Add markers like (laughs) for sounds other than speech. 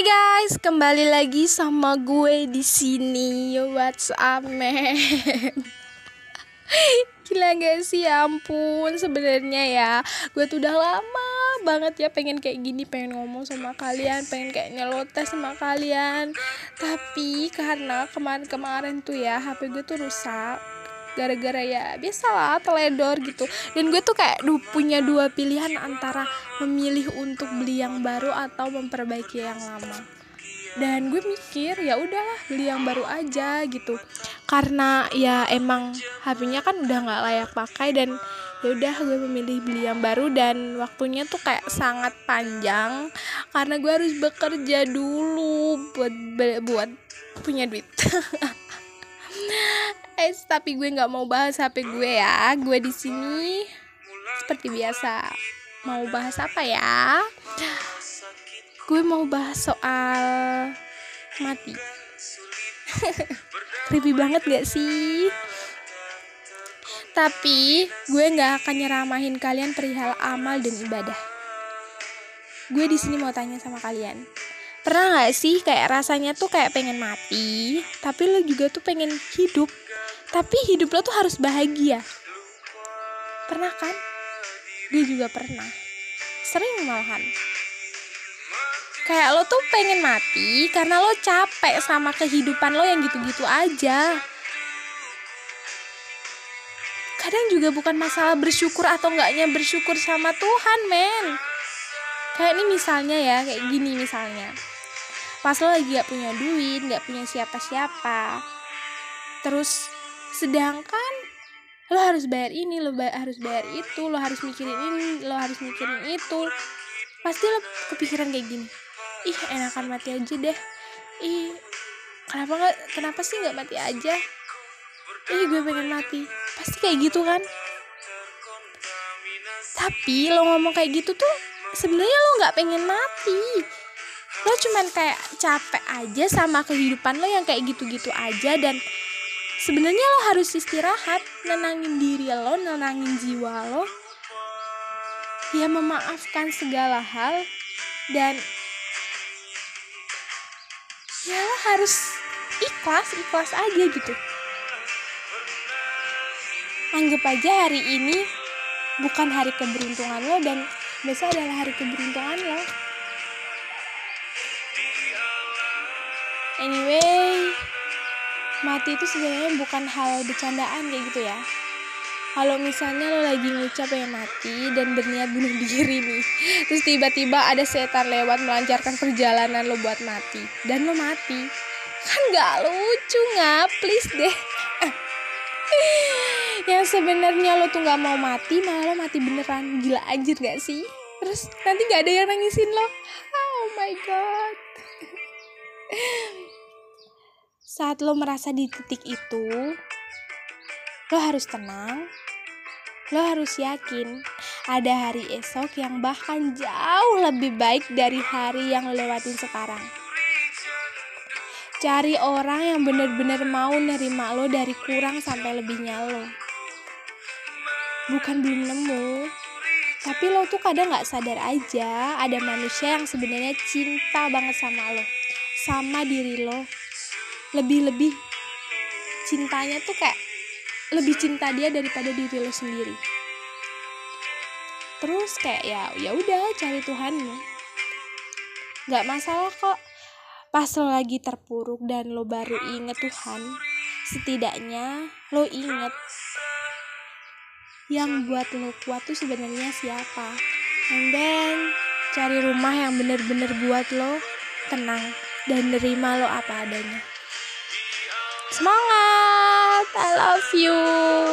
Hai guys, kembali lagi sama gue di sini. What's up, man? (laughs) Gila gak sih ya ampun sebenarnya ya Gue tuh udah lama banget ya pengen kayak gini Pengen ngomong sama kalian Pengen kayak nyelotes sama kalian Tapi karena kemarin-kemarin tuh ya HP gue tuh rusak gara-gara ya biasalah teledor gitu. Dan gue tuh kayak duh, punya dua pilihan antara memilih untuk beli yang baru atau memperbaiki yang lama. Dan gue mikir ya udahlah beli yang baru aja gitu. Karena ya emang HP-nya kan udah nggak layak pakai dan ya udah gue memilih beli yang baru dan waktunya tuh kayak sangat panjang. Karena gue harus bekerja dulu buat buat punya duit (laughs) eh tapi gue nggak mau bahas HP gue ya. Gue di sini seperti biasa. Mau bahas apa ya? Gue mau bahas soal mati. (laughs) Creepy banget gak sih? Tapi gue nggak akan nyeramahin kalian perihal amal dan ibadah. Gue di sini mau tanya sama kalian pernah nggak sih kayak rasanya tuh kayak pengen mati tapi lo juga tuh pengen hidup? Tapi hidup lo tuh harus bahagia. Pernah kan? Gue juga pernah. Sering malahan. Kayak lo tuh pengen mati karena lo capek sama kehidupan lo yang gitu-gitu aja. Kadang juga bukan masalah bersyukur atau enggaknya bersyukur sama Tuhan men kayak ini misalnya ya kayak gini misalnya. Pas lo lagi gak punya duit gak punya siapa-siapa. Terus sedangkan lo harus bayar ini lo bay harus bayar itu lo harus mikirin ini lo harus mikirin itu. Pasti lo kepikiran kayak gini. Ih enakan mati aja deh. Ih kenapa nggak kenapa sih nggak mati aja? Ih gue pengen mati. Pasti kayak gitu kan? Tapi lo ngomong kayak gitu tuh sebenarnya lo nggak pengen mati. Lo cuman kayak capek aja sama kehidupan lo yang kayak gitu-gitu aja dan sebenarnya lo harus istirahat nenangin diri lo nenangin jiwa lo. Ya memaafkan segala hal dan ya lo harus ikhlas ikhlas aja gitu. Anggap aja hari ini bukan hari keberuntungan lo dan besok adalah hari keberuntungan lo. Anyway mati itu sebenarnya bukan hal bercandaan kayak gitu ya. Kalau misalnya lo lagi ngucap pengen mati dan berniat bunuh diri nih (laughs) terus tiba-tiba ada setan lewat melancarkan perjalanan lo buat mati dan lo mati. Kan gak lucu nggak please deh (laughs) yang sebenarnya lo tuh nggak mau mati malah lo mati beneran. Gila anjir gak sih? Terus nanti gak ada yang nangisin lo. Oh my god. (laughs) Saat lo merasa di titik itu, lo harus tenang, lo harus yakin ada hari esok yang bahkan jauh lebih baik dari hari yang lo lewatin sekarang. Cari orang yang bener-bener mau nerima lo dari kurang sampai lebihnya lo. Bukan belum nemu, tapi lo tuh kadang gak sadar aja ada manusia yang sebenarnya cinta banget sama lo, sama diri lo, lebih-lebih cintanya tuh kayak lebih cinta dia daripada diri lo sendiri. Terus kayak ya ya udah cari Tuhanmu nggak masalah kok. Pas lo lagi terpuruk dan lo baru inget Tuhan setidaknya lo inget yang buat lo kuat tuh sebenarnya siapa and then cari rumah yang bener-bener buat lo tenang dan nerima lo apa adanya Semangat! I love you!